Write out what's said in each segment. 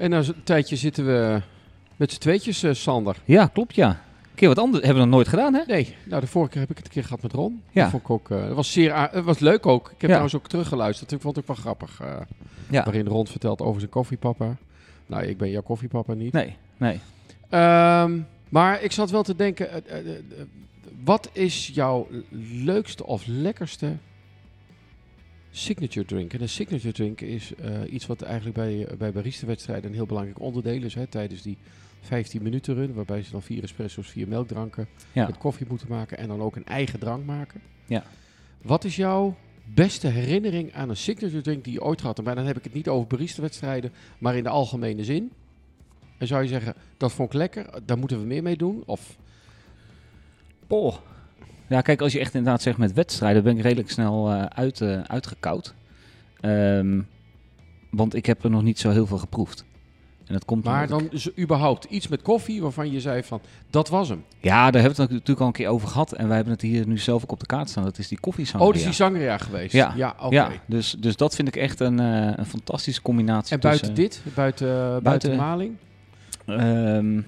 En na een tijdje zitten we met z'n tweetjes, eh, Sander. Ja, klopt ja. Een keer wat anders hebben we nog nooit gedaan, hè? Nee, nou de vorige keer heb ik het een keer gehad met Ron. Ja. Dat vond ik ook, eh, dat was zeer, het was leuk ook. Ik heb Ja. trouwens ook teruggeluisterd. Ik vond het ook wel grappig. eh, Ja. Waarin Ron vertelt over zijn koffiepapa. Nou, ik ben jouw koffiepapa niet. Nee, nee. Ehm, maar ik zat wel te denken, eh, eh, eh, wat is jouw leukste of lekkerste signature drink? En een signature drink is eh, iets wat eigenlijk bij, eh, bij barista-wedstrijden een heel belangrijk onderdeel is. Hè, tijdens die 15 minuten run, waarbij ze dan vier espresso's, vier melkdranken Ja. met koffie moeten maken en dan ook een eigen drank maken. Ja. Wat is jouw beste herinnering aan een signature drink die je ooit had? En dan heb ik het niet over barista-wedstrijden, maar in de algemene zin. En zou je zeggen, dat vond ik lekker, daar moeten we meer mee doen? Of Oh. Ja, kijk, als je echt inderdaad zegt met wedstrijden, ben ik redelijk snel eh, uit, eh, uitgekoud. Ehm, want ik heb er nog niet zo heel veel geproefd. En dat komt Maar dan is er überhaupt iets met koffie waarvan je zei van, dat was hem. Ja, daar hebben we het natuurlijk al een keer over gehad. En wij hebben het hier nu zelf ook op de kaart staan. Dat is die koffiesangria. Oh, dat is die sangria geweest. Ja. ja oké. Ja, dus, dus dat vind ik echt een, eh, een fantastische combinatie. En buiten dit, buiten, buiten, buiten- maling? Ehm,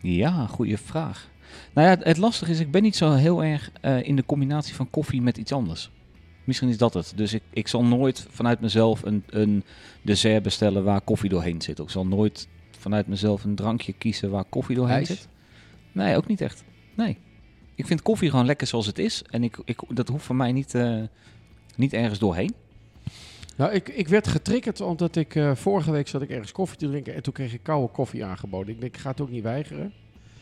ja, goede vraag. Nou ja, het, het lastige is, ik ben niet zo heel erg eh, in de combinatie van koffie met iets anders. Misschien is dat het. Dus ik, ik zal nooit vanuit mezelf een, een dessert bestellen waar koffie doorheen zit. Ik zal nooit vanuit mezelf een drankje kiezen waar koffie doorheen IJs? zit. Nee, ook niet echt. Nee. Ik vind koffie gewoon lekker zoals het is. En ik, ik, dat hoeft voor mij niet, eh, niet ergens doorheen. Nou, ik, ik werd getriggerd omdat ik eh, vorige week zat ik ergens koffie te drinken en toen kreeg ik koude koffie aangeboden. Ik denk, ik ga het ook niet weigeren.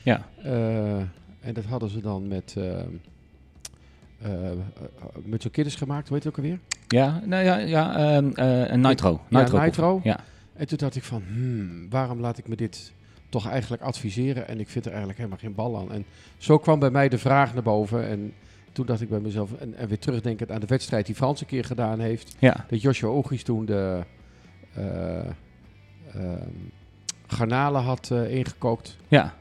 Ja. Eh, en dat hadden ze dan met, eh, eh, met zo'n kidders gemaakt, heet het ook alweer? Ja, nou ja, ja ehm, eh, een nitro. Ja, Nitro. nitro. Ja. En toen dacht ik van, hmm, waarom laat ik me dit toch eigenlijk adviseren? En ik vind er eigenlijk helemaal geen bal aan. En zo kwam bij mij de vraag naar boven. En toen dacht ik bij mezelf, en, en weer terugdenkend aan de wedstrijd die Frans een keer gedaan heeft. ja. Dat Joshua Oogis toen de ehm, garnalen had ingekookt. Ja.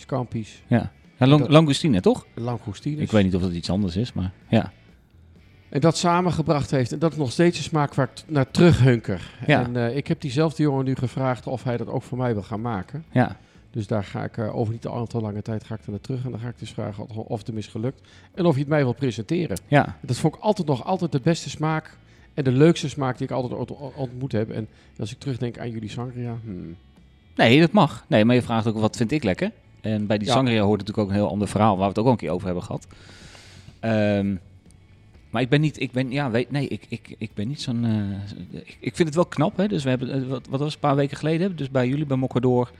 Scampi's, Ja, ja lang, langoustine, toch? langoustines. Ik weet niet of dat iets anders is, maar ja. En dat samengebracht heeft. En dat is nog steeds een smaak waar ik naar terughunker. Ja. En eh, ik heb diezelfde jongen nu gevraagd of hij dat ook voor mij wil gaan maken. Ja, Dus daar ga ik eh, over niet al te lange tijd ga ik er naar terug. En dan ga ik dus vragen of, of het hem is gelukt. En of hij het mij wil presenteren. ja. Dat vond ik altijd nog altijd de beste smaak. En de leukste smaak die ik altijd ont- ontmoet heb. En als ik terugdenk aan jullie sangria. hmm. Nee, dat mag. Nee, maar je vraagt ook wat vind ik lekker. En bij die Ja. sangria hoort natuurlijk ook een heel ander verhaal, waar we het ook al een keer over hebben gehad. Ehm, maar ik ben niet, ik ben, ja, weet, nee, ik, ik, ik ben niet zo'n, eh, ik, ik vind het wel knap, hè. Dus we hebben, eh, wat, wat was het, een paar weken geleden, dus bij jullie, bij Mocador,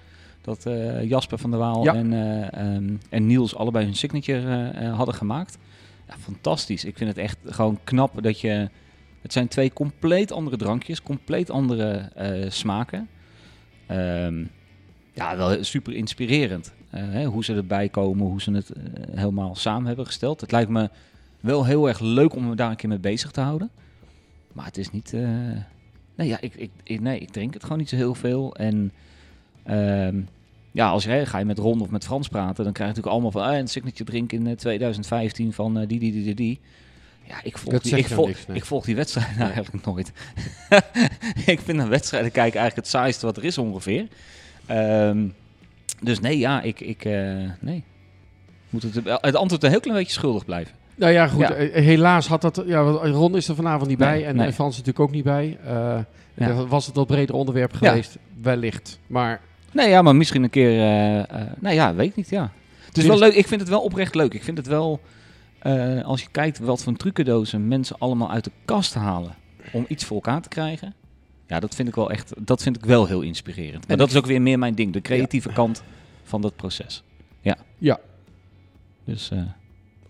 dat eh, Jasper van der Waal Ja. en, eh, ehm, en Niels allebei hun signature hadden gemaakt. Ja, fantastisch. Ik vind het echt gewoon knap dat je, het zijn twee compleet andere drankjes, compleet andere smaken. Ehm, ja, wel super inspirerend. Eh, hè, hoe ze erbij komen, hoe ze het eh, helemaal samen hebben gesteld. Het lijkt me wel heel erg leuk om me daar een keer mee bezig te houden. Maar het is niet... eh, nee, ja, ik, ik, ik- nee, ik drink het gewoon niet zo heel veel. En ehm, ja, als je, hè, ga je met Ron of met Frans praten... dan krijg je natuurlijk allemaal van... Ah, een signature drink in eh, 2015 van die, die, die, die, die. Ja, ik volg, die, ik, volg, niks, nee. ik volg die wedstrijden eigenlijk nooit. ik vind een wedstrijden kijken eigenlijk het saaiste wat er is ongeveer. Ehm, dus nee, ja, ik... ik eh, nee. Moet het, het antwoord een heel klein beetje schuldig blijven. Nou ja, goed. Ja. eh, helaas had dat... Ja, Ron is er vanavond niet Nee, bij. En nee. en Frans is natuurlijk ook niet bij. Eh Ja. Was het wat breder onderwerp Ja. geweest? Wellicht. Maar Nee, ja, maar misschien een keer... eh eh, nou ja, weet ik niet, ja. Het is wel leuk. Ik vind het wel oprecht leuk. Ik vind het wel... eh, als je kijkt wat voor trucendozen mensen allemaal uit de kast halen... om iets voor elkaar te krijgen... Ja, dat vind ik wel echt... Dat vind ik wel heel inspirerend. Maar En dat is ook weer meer mijn ding. De creatieve kant van dat proces. Ja. Ja. Dus... eh,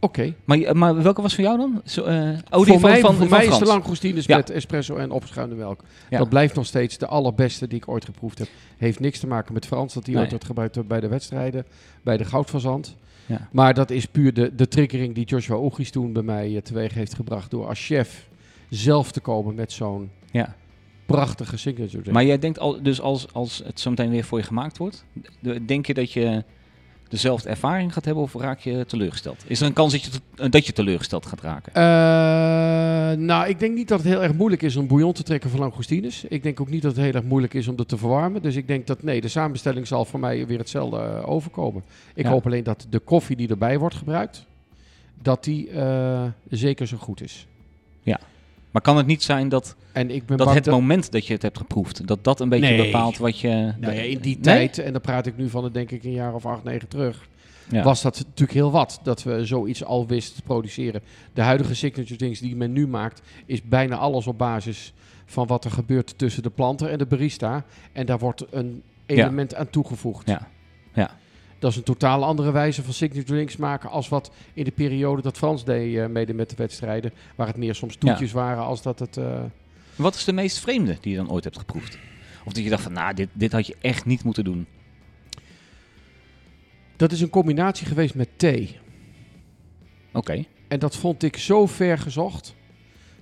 Oké. Maar, je- maar welke was van jou dan? Zo, eh, oh, die voor van, mij, van, voor van mij is de Frans. langoustines Ja. met espresso en opgeschuimde melk. Ja. Dat blijft nog steeds de allerbeste die ik ooit geproefd heb. Heeft niks te maken met Frans, dat die Nee. ooit wordt gebruikt bij de wedstrijden, bij de goudfazant. Ja. Maar dat is puur de, de triggering die Joshua Oegis toen bij mij eh, teweeg heeft gebracht door als chef zelf te komen met zo'n Ja. Prachtige signature drink. Maar jij denkt al, dus als, als het zo meteen weer voor je gemaakt wordt, de- denk je dat je dezelfde ervaring gaat hebben of raak je teleurgesteld? Is er een kans dat je, te- dat je teleurgesteld gaat raken? Eh, nou, ik denk niet dat het heel erg moeilijk is om bouillon te trekken van langoustines. Ik denk ook niet dat het heel erg moeilijk is om dat te verwarmen. Dus ik denk dat nee, de samenstelling zal voor mij weer hetzelfde eh, overkomen. Ik Ja. hoop alleen dat de koffie die erbij wordt gebruikt, dat die eh, zeker zo goed is. Maar kan het niet zijn dat, En ik ben dat het moment dat je het hebt geproefd, dat dat een beetje Nee. bepaalt wat je... Nou ja, in die Nee? tijd, en dan praat ik nu van, denk ik, een jaar of acht, negen terug, Ja. was dat natuurlijk heel wat. Dat we zoiets al wisten te produceren. De huidige signature drinks die men nu maakt, is bijna alles op basis van wat er gebeurt tussen de planter en de barista. En daar wordt een element aan toegevoegd. Ja. Ja. Dat is een totaal andere wijze van signature drinks maken als wat in de periode dat Frans deed eh, mede met de wedstrijden. Waar het meer soms toetjes waren als dat het... eh, Wat is de meest vreemde die je dan ooit hebt geproefd? Of dat je dacht van, nou, dit, dit had je echt niet moeten doen. Dat is een combinatie geweest met thee. Oké. En dat vond ik zo ver gezocht.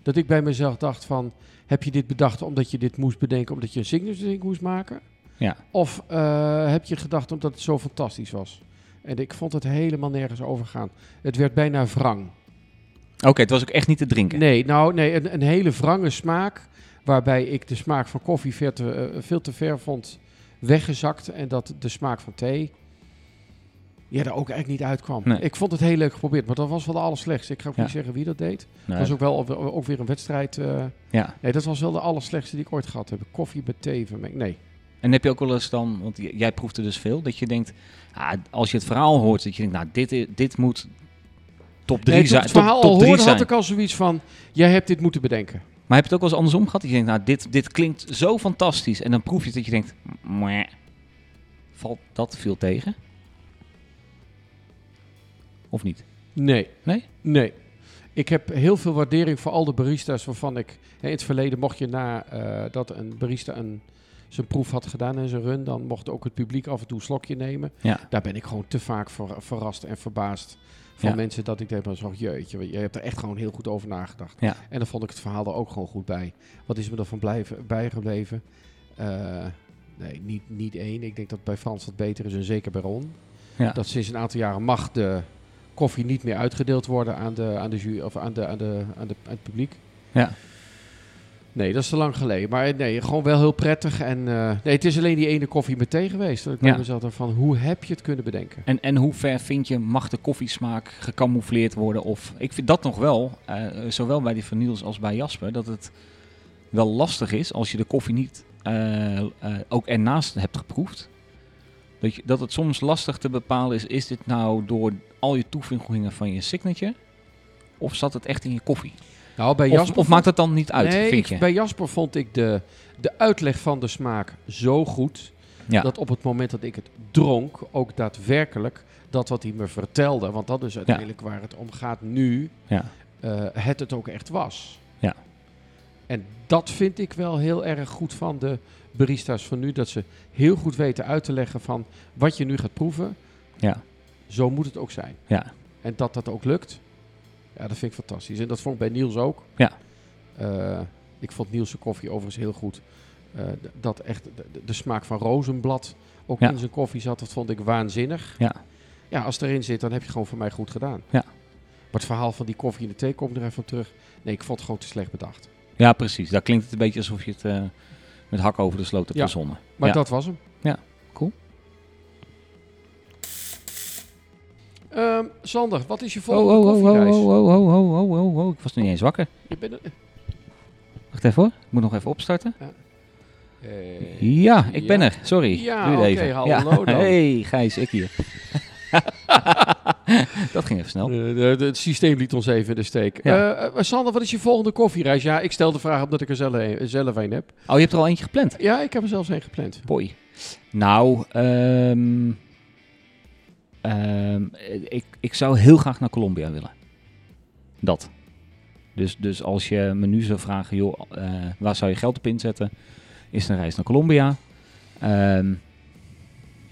Dat ik bij mezelf dacht van... Heb je dit bedacht omdat je dit moest bedenken... omdat je een signature drink moest maken? Ja. Of eh, heb je gedacht omdat het zo fantastisch was? En ik vond het helemaal nergens overgaan. Het werd bijna wrang. Oké, het was ook echt niet te drinken. Nee, nou nee, een, een hele wrange smaak... waarbij ik de smaak van koffie ver te, eh, veel te ver vond weggezakt... en dat de smaak van thee... Ja, daar ook eigenlijk niet uitkwam. Nee. Ik vond het heel leuk geprobeerd, maar dat was wel de allerslechtste. Ik ga ook Ja. niet zeggen wie dat deed. Nee. Dat was ook wel ook weer een wedstrijd. eh, Ja. nee, dat was wel de allerslechtste die ik ooit gehad heb. Koffie met thee vermengd. Nee. En heb je ook wel eens dan, want jij proefde dus veel, dat je denkt, ah, als je het verhaal hoort, dat je denkt, nou, dit, i- dit moet top 3 nee zijn. het verhaal top, al top hoorde, had ik al zoiets van... Jij hebt dit moeten bedenken. Maar heb je het ook wel eens andersom gehad? Dat je denkt, nou, dit, dit klinkt zo fantastisch. En dan proef je het dat je denkt, valt dat veel tegen? Of niet? Nee. Nee? Nee. Ik heb heel veel waardering voor al de barista's waarvan ik... Hè, in het verleden mocht je na eh, dat een barista een, zijn proef had gedaan en zijn run... dan mocht ook het publiek af en toe een slokje nemen. Ja. Daar ben ik gewoon te vaak ver- verrast en verbaasd van Ja. mensen... dat ik denk, maar zo, jeetje, je hebt er echt gewoon heel goed over nagedacht. Ja. En dan vond ik het verhaal er ook gewoon goed bij. Wat is me ervan blijven, bijgebleven? Eh, nee, niet, niet één. Ik denk dat bij Frans wat beter is en zeker bij Ron. Ja. Dat sinds een aantal jaren mag de koffie niet meer uitgedeeld worden aan, de, aan, de jury, of aan, de, aan, de, aan, de, aan het publiek. Ja. Nee, dat is te lang geleden. Maar nee, gewoon wel heel prettig. En eh, nee, het is alleen die ene koffie met thee geweest. Ik bij Ja. mezelf van, hoe heb je het kunnen bedenken? En, en hoe ver vind je, mag de koffiesmaak gecamoufleerd worden? Of, ik vind dat nog wel, eh, zowel bij die van Niels als bij Jasper, dat het wel lastig is als je de koffie niet eh, eh, ook ernaast hebt geproefd. Dat, je, dat het soms lastig te bepalen is, is dit nou door al je toevoegingen van je signature? Of zat het echt in je koffie? Nou, bij Of, Jasper of maakt het dan niet uit, nee, vind ik- je? bij Jasper vond ik de, de uitleg van de smaak zo goed... Ja. dat op het moment dat ik het dronk, ook daadwerkelijk dat wat hij me vertelde, want dat is uiteindelijk waar het om gaat nu, Ja. eh, het het ook echt was. Ja. En dat vind ik wel heel erg goed van de barista's van nu, dat ze heel goed weten uit te leggen van wat je nu gaat proeven, Ja. zo moet het ook zijn. Ja. En dat dat ook lukt, ja, dat vind ik fantastisch. En dat vond ik bij Niels ook. Ja. Eh, ik vond Niels' koffie overigens heel goed. Eh, dat echt de, smaak van rozenblad ook Ja. in zijn koffie zat, dat vond ik waanzinnig. Ja. Ja, als het erin zit, dan heb je gewoon voor mij goed gedaan. Ja. Maar het verhaal van die koffie in de thee komt er even op terug. Nee, ik vond het gewoon te slecht bedacht. ja, precies. Daar klinkt het een beetje alsof je het eh, met hak over de sloot hebt Ja. verzonnen. Maar Ja. dat was hem. Ja, cool. Ehm, Sander, wat is je Oh, volgende oh, oh, oh, koffiereis? oh, oh, oh, oh, oh, oh, oh. Ik was nog niet eens wakker. Je bent Wacht even hoor. Ik moet nog even opstarten. Eh, Ja, ik ben ja. er. Sorry. Ja, oké, even. hallo dan. Hey, Gijs, ik hier. dat ging even snel. De- de- de- het systeem liet ons even in de steek. Ja. Eh, eh, Sander, wat is je volgende koffiereis? Ja, ik stel de vraag omdat ik er zelf een, zelf een heb. Oh, je hebt er al eentje gepland. Ja, ik heb er zelfs een gepland. Boy. Nou, ehm, ehm, ik, ik zou heel graag naar Colombia willen. Dat. Dus, dus als je me nu zou vragen, joh, eh, waar zou je geld op inzetten? Is een reis naar Colombia? Ehm,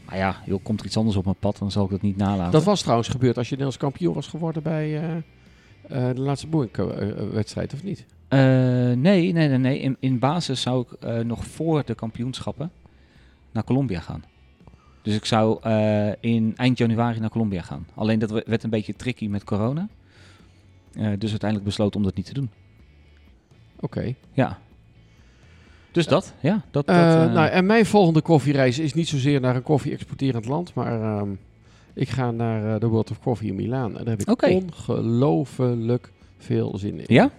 maar ja, joh, komt er iets anders op mijn pad, dan zal ik dat niet nalaten. Dat was trouwens gebeurd als je Nederlands kampioen was geworden bij eh, eh, de laatste boeingwedstrijd, of niet? Nee, nee, nee, nee. In, in basis zou ik nog voor de kampioenschappen naar Colombia gaan. Dus ik zou eh, in eind januari naar Colombia gaan. Alleen dat we- werd een beetje tricky met corona. Eh, dus uiteindelijk besloten om dat niet te doen. Oké. Ja. Dus dat, ja. Dat, dat, Eh, nou, en mijn volgende koffiereis is niet zozeer naar een koffie-exporterend land, maar ehm, ik ga naar de World of Coffee in Milaan. En daar heb ik Oké. ongelooflijk veel zin in. ja?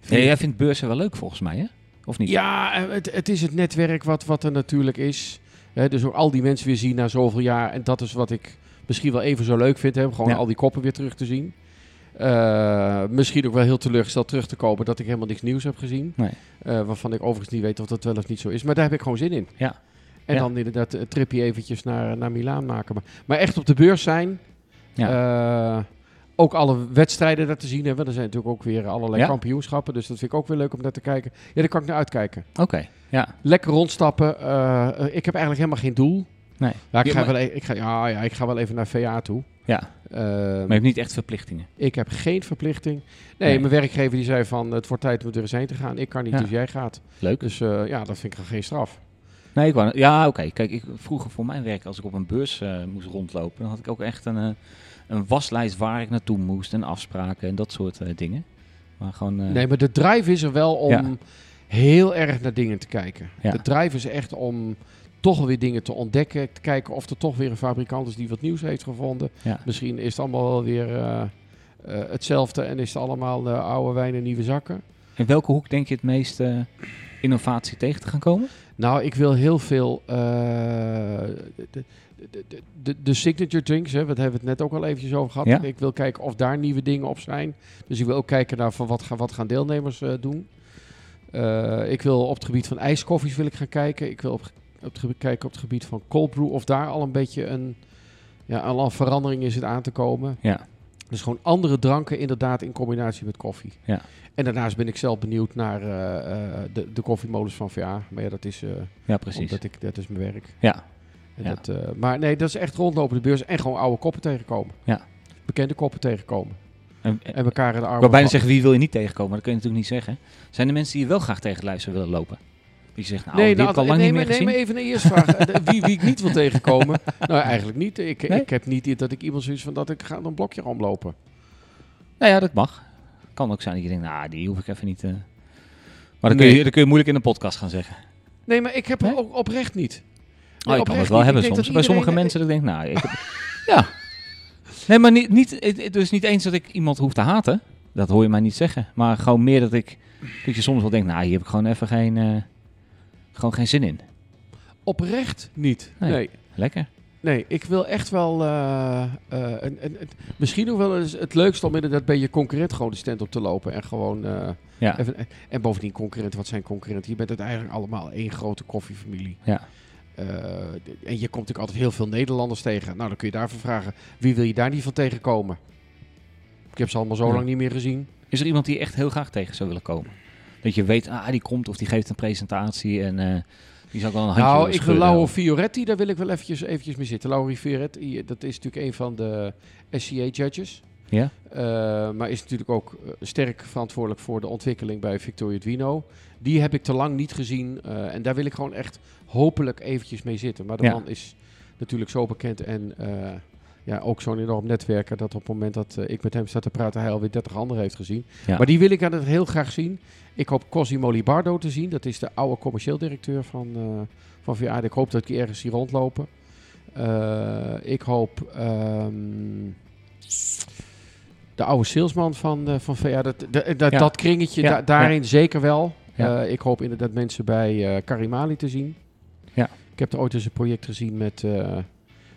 Vind ja? Jij vindt beurzen wel leuk volgens mij, hè? Of niet? Ja, het, het is het netwerk wat, wat er natuurlijk is. Hè, dus ook al die mensen weer zien na zoveel jaar. En dat is wat ik misschien wel even zo leuk vind. Hè, om gewoon Ja. al die koppen weer terug te zien. Eh, misschien ook wel heel teleurgesteld terug te komen dat ik helemaal niks nieuws heb gezien. Nee. Eh, waarvan ik overigens niet weet of dat wel of niet zo is. Maar daar heb ik gewoon zin in. Ja. En Ja. dan inderdaad een tripje eventjes naar, naar Milaan maken. Maar, maar echt op de beurs zijn. Eh, ook alle wedstrijden daar te zien hebben. Er zijn natuurlijk ook weer allerlei Ja. kampioenschappen. Dus dat vind ik ook weer leuk om naar te kijken. Ja, daar kan ik naar uitkijken. Oké, ja. Lekker rondstappen. Eh, eh, ik heb eigenlijk helemaal geen doel. Nee. Ja, ik, ga wel, e- ik, ga, ja, ja, ik ga wel even naar VA toe. Ja, Eh, maar je hebt niet echt verplichtingen. ik heb geen verplichting. Nee, Nee. mijn werkgever die zei van het wordt tijd om er eens heen te gaan. Ik kan niet, Ja. dus jij gaat. Leuk. Dus eh, ja, dat vind ik geen straf. Nee, ik wou, ja, oké. Kijk, ik, vroeger voor mijn werk, als ik op een beurs moest rondlopen, dan had ik ook echt een, een waslijst waar ik naartoe moest en afspraken en dat soort dingen. Maar gewoon, Nee, maar de drive is er wel om Ja. Heel erg naar dingen te kijken. Ja. De drive is echt om toch weer dingen te ontdekken. Te kijken of er toch weer een fabrikant is die wat nieuws heeft gevonden. Ja. Misschien is het allemaal wel weer eh, eh, hetzelfde en is het allemaal de oude wijn en nieuwe zakken. in welke hoek denk je het meest eh, innovatie tegen te gaan komen? Nou, ik wil heel veel de, de, de, de, signature drinks, hè, wat hebben we het net ook al eventjes over gehad. Ja. Ik wil kijken of daar nieuwe dingen op zijn. Dus ik wil ook kijken naar van wat, gaan, wat gaan deelnemers doen. Eh, ik wil op het gebied van ijskoffies wil ik gaan kijken. Ik wil op, op het gebied, kijken op het gebied van cold brew of daar al een beetje een, ja, al een verandering is het aan te komen. Ja, Dus gewoon andere dranken inderdaad in combinatie met koffie. Ja. En daarnaast ben ik zelf benieuwd naar eh, eh, de, de koffiemolens van VA. Maar ja, dat is, eh, ja precies. omdat ik, dat is mijn werk. Ja, En Ja. dat, maar nee, dat is echt rondlopen de beurs en gewoon oude koppen tegenkomen. Ja. Bekende koppen tegenkomen. En, En elkaar in de ik armen bijna zeggen, wie wil je niet tegenkomen? Maar dat kun je natuurlijk niet zeggen. Zijn er mensen die je wel graag tegen het luisteren willen lopen? Die zegt, nou, die heb ik al lang nee, niet meer gezien. nee, maar even een eerste vraag. Eh, wie, wie ik niet wil tegenkomen? nou, eigenlijk niet. Ik, Nee? ik heb niet dat ik iemand zoiets van dat ik ga een blokje omlopen. Nou ja, dat mag. Kan ook zijn dat je denkt, nou, die hoef ik even niet... eh. Maar dan, kun Nee. je, dan kun je moeilijk in een podcast gaan zeggen. Nee, maar ik heb Nee? ook oprecht niet. Oh, Nee, je kan het wel niet. hebben soms. dat Bij sommige mensen dat ik denk, nou, ik heb- ja. Nee, maar niet, is niet eens dat ik iemand hoef te haten. Dat hoor je mij niet zeggen. Maar gewoon meer dat ik, dat je soms wel denkt, nou, hier heb ik gewoon even geen, eh, gewoon geen zin in. Oprecht niet. Nee. Nee. Lekker. Nee, ik wil echt wel. eh, eh, een, een, een- misschien nog wel eens het leukste om inderdaad bij je concurrent gewoon de stand op te lopen. En gewoon. Ja, even, en bovendien, concurrent, wat zijn concurrenten? Je bent het eigenlijk allemaal één grote koffiefamilie. ja. Eh, en je komt natuurlijk altijd heel veel Nederlanders tegen. Nou, dan kun je daarvoor vragen: wie wil je daar niet van tegenkomen? Ik heb ze allemaal zo Ja. lang niet meer gezien. Is er iemand die je echt heel graag tegen zou willen komen? Dat je weet, ah, die komt of die geeft een presentatie en eh, die zou ik wel een handje Nou, ik wil. Lauro Fioretti, daar wil ik wel eventjes, eventjes mee zitten. Lauro Fioretti, dat is natuurlijk een van de SCA-judges. Ja? Eh, maar is natuurlijk ook eh, sterk verantwoordelijk voor de ontwikkeling bij Victoria Duino. Die heb ik te lang niet gezien. eh, en daar wil ik gewoon echt hopelijk eventjes mee zitten. Maar de Ja. man is natuurlijk zo bekend en ja, ook zo'n enorm netwerker... dat op het moment dat ik met hem sta te praten... hij alweer 30 anderen heeft gezien. Ja. Maar die wil ik altijd heel graag zien. Ik hoop Cosimo Libardo te zien. Dat is de oude commercieel directeur van, van VA. Ik hoop dat ik die ergens zie rondlopen. Ik hoop... ehm, de oude salesman van, eh, van VA, dat, dat, dat, Ja. dat kringetje, Ja, da- daarin zeker wel. Eh, ik hoop inderdaad mensen bij eh Karimali te zien. Ja. Ik heb er ooit eens een project gezien met, eh,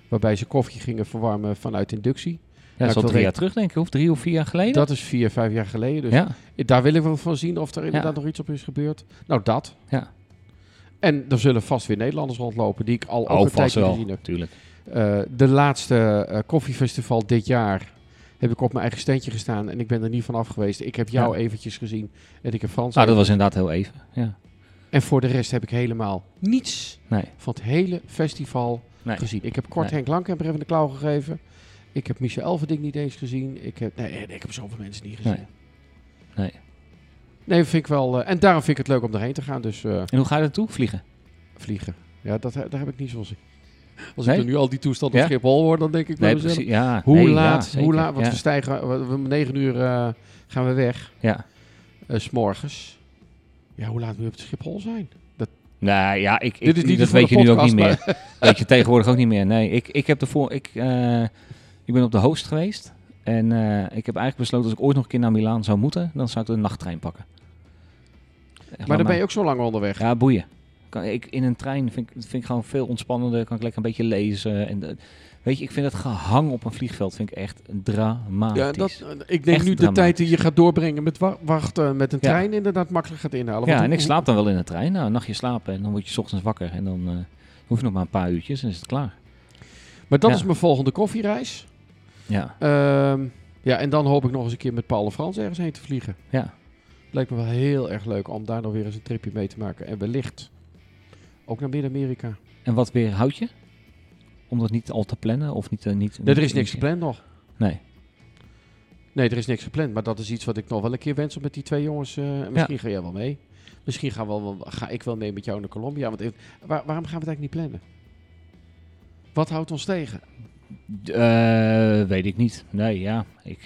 waarbij ze koffie gingen verwarmen vanuit inductie. Ja, dat is ik al drie jaar terug, denk ik. Of drie of vier jaar geleden. Dat is vier, vijf jaar geleden. Dus ja. daar wil ik wel van zien of er inderdaad Ja. nog iets op is gebeurd. Nou, dat. Ja. En er zullen vast weer Nederlanders rondlopen die ik al ook Oh, een tijdje wel. gezien heb. Tuurlijk. Eh, de laatste eh, koffiefestival dit jaar heb ik op mijn eigen standje gestaan en ik ben er niet van af geweest. Ik heb jou Ja. eventjes gezien en ik heb Frans. Nou, dat was inderdaad heel even. Ja. En voor de rest heb ik helemaal niets Nee. van het hele festival Nee. gezien. Ik heb kort Nee. Henk Lank even de klauw gegeven. Ik heb Michel Elverding niet eens gezien. Ik heb, nee, ik heb zoveel mensen niet gezien. Nee. Nee. Vind ik wel. eh, en daarom vind ik het leuk om erheen te gaan. Dus eh, En hoe ga je naartoe? Vliegen? vliegen. Ja, dat, daar heb ik niet zo'n zin. Als Nee? ik er nu al die toestand op Ja? Schiphol hoor, dan denk ik Nee, mezelf, precies. Ja, Hoe nee, laat? hoe laat? Want we stijgen. We, we- om negen uur eh, gaan we weg. ja. eh, s s'morgens. Ja, hoe laat je op het Schiphol zijn? Nou ja, ik, ik, Dit is niet dat weet je nu ook niet meer. weet je tegenwoordig ook niet meer. Nee, ik, ik heb ervoor. Ik, eh, ik ben op de host geweest. En ik heb eigenlijk besloten als ik ooit nog een keer naar Milaan zou moeten, dan zou ik de nachttrein pakken. Echt Maar dan ben je ook zo lang onderweg. Ja, boeien. Kan, ik, in een trein vind ik, vind ik gewoon veel ontspannender. Kan ik lekker een beetje lezen. En de- weet je, ik vind het gehang op een vliegveld vind ik echt dramatisch. Ja, dat, ik denk Echt nu de tijd die je gaat doorbrengen met wa- wachten met een Ja. trein inderdaad makkelijk gaat inhalen. ja, en ik slaap dan wel in de trein. Nou, een nachtje slapen en dan word je 's ochtends wakker. En dan eh, hoef je nog maar een paar uurtjes en is het klaar. Maar dat Ja. is mijn volgende koffiereis. Ja, Ehm, ja, en dan hoop ik nog eens een keer met Paul en Frans ergens heen te vliegen. ja. Lijkt me wel heel erg leuk om daar nog weer eens een tripje mee te maken. En wellicht ook naar Midden-Amerika. En wat weer houd je? Om dat niet al te plannen of niet... eh, niet Nee, er is niks gepland nog. Nee. Nee, er is niks gepland. Maar dat is iets wat ik nog wel een keer wens om met die twee jongens. eh, misschien ga jij wel mee. Misschien gaan we wel, ga ik wel mee met jou naar Colombia. Want waar- waarom gaan we het eigenlijk niet plannen? Wat houdt ons tegen? Eh, weet ik niet. Nee, ja. Ik,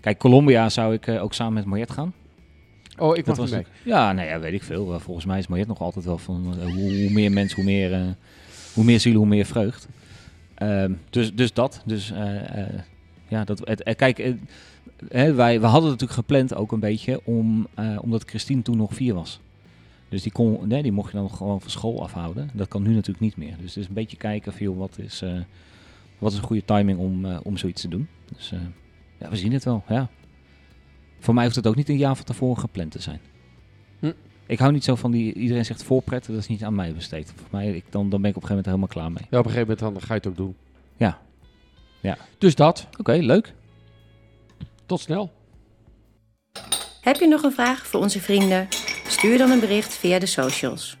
kijk, Colombia zou ik ook samen met Mariette gaan. Oh, ik mag Dat niet was mee. het. Ja, nou ja, weet ik veel. Volgens mij is Mariette nog altijd wel van eh, hoe, hoe meer mensen, hoe meer, eh, hoe meer zielen, hoe meer vreugd. Ehm, dus, dus dat. Dus eh, ja, dat, het, kijk, hè, wij, we hadden natuurlijk gepland ook een beetje om, omdat Christine toen nog vier was. Dus die, kon, nee, die mocht je dan gewoon van school afhouden. Dat kan nu natuurlijk niet meer. Dus het is een beetje kijken van, wat is, wat is een goede timing om, om zoiets te doen. Dus ja, we zien het wel. Ja. Voor mij hoeft het ook niet een jaar van tevoren gepland te zijn. Hm. Ik hou niet zo van die, iedereen zegt voorpret, dat is niet aan mij besteed. Voor mij, ik, dan, dan ben ik op een gegeven moment helemaal klaar mee. Ja, op een gegeven moment dan ga je het ook doen. Ja. Ja. Dus dat. Oké, leuk. Tot snel. Heb je nog een vraag voor onze vrienden? Stuur dan een bericht via de socials.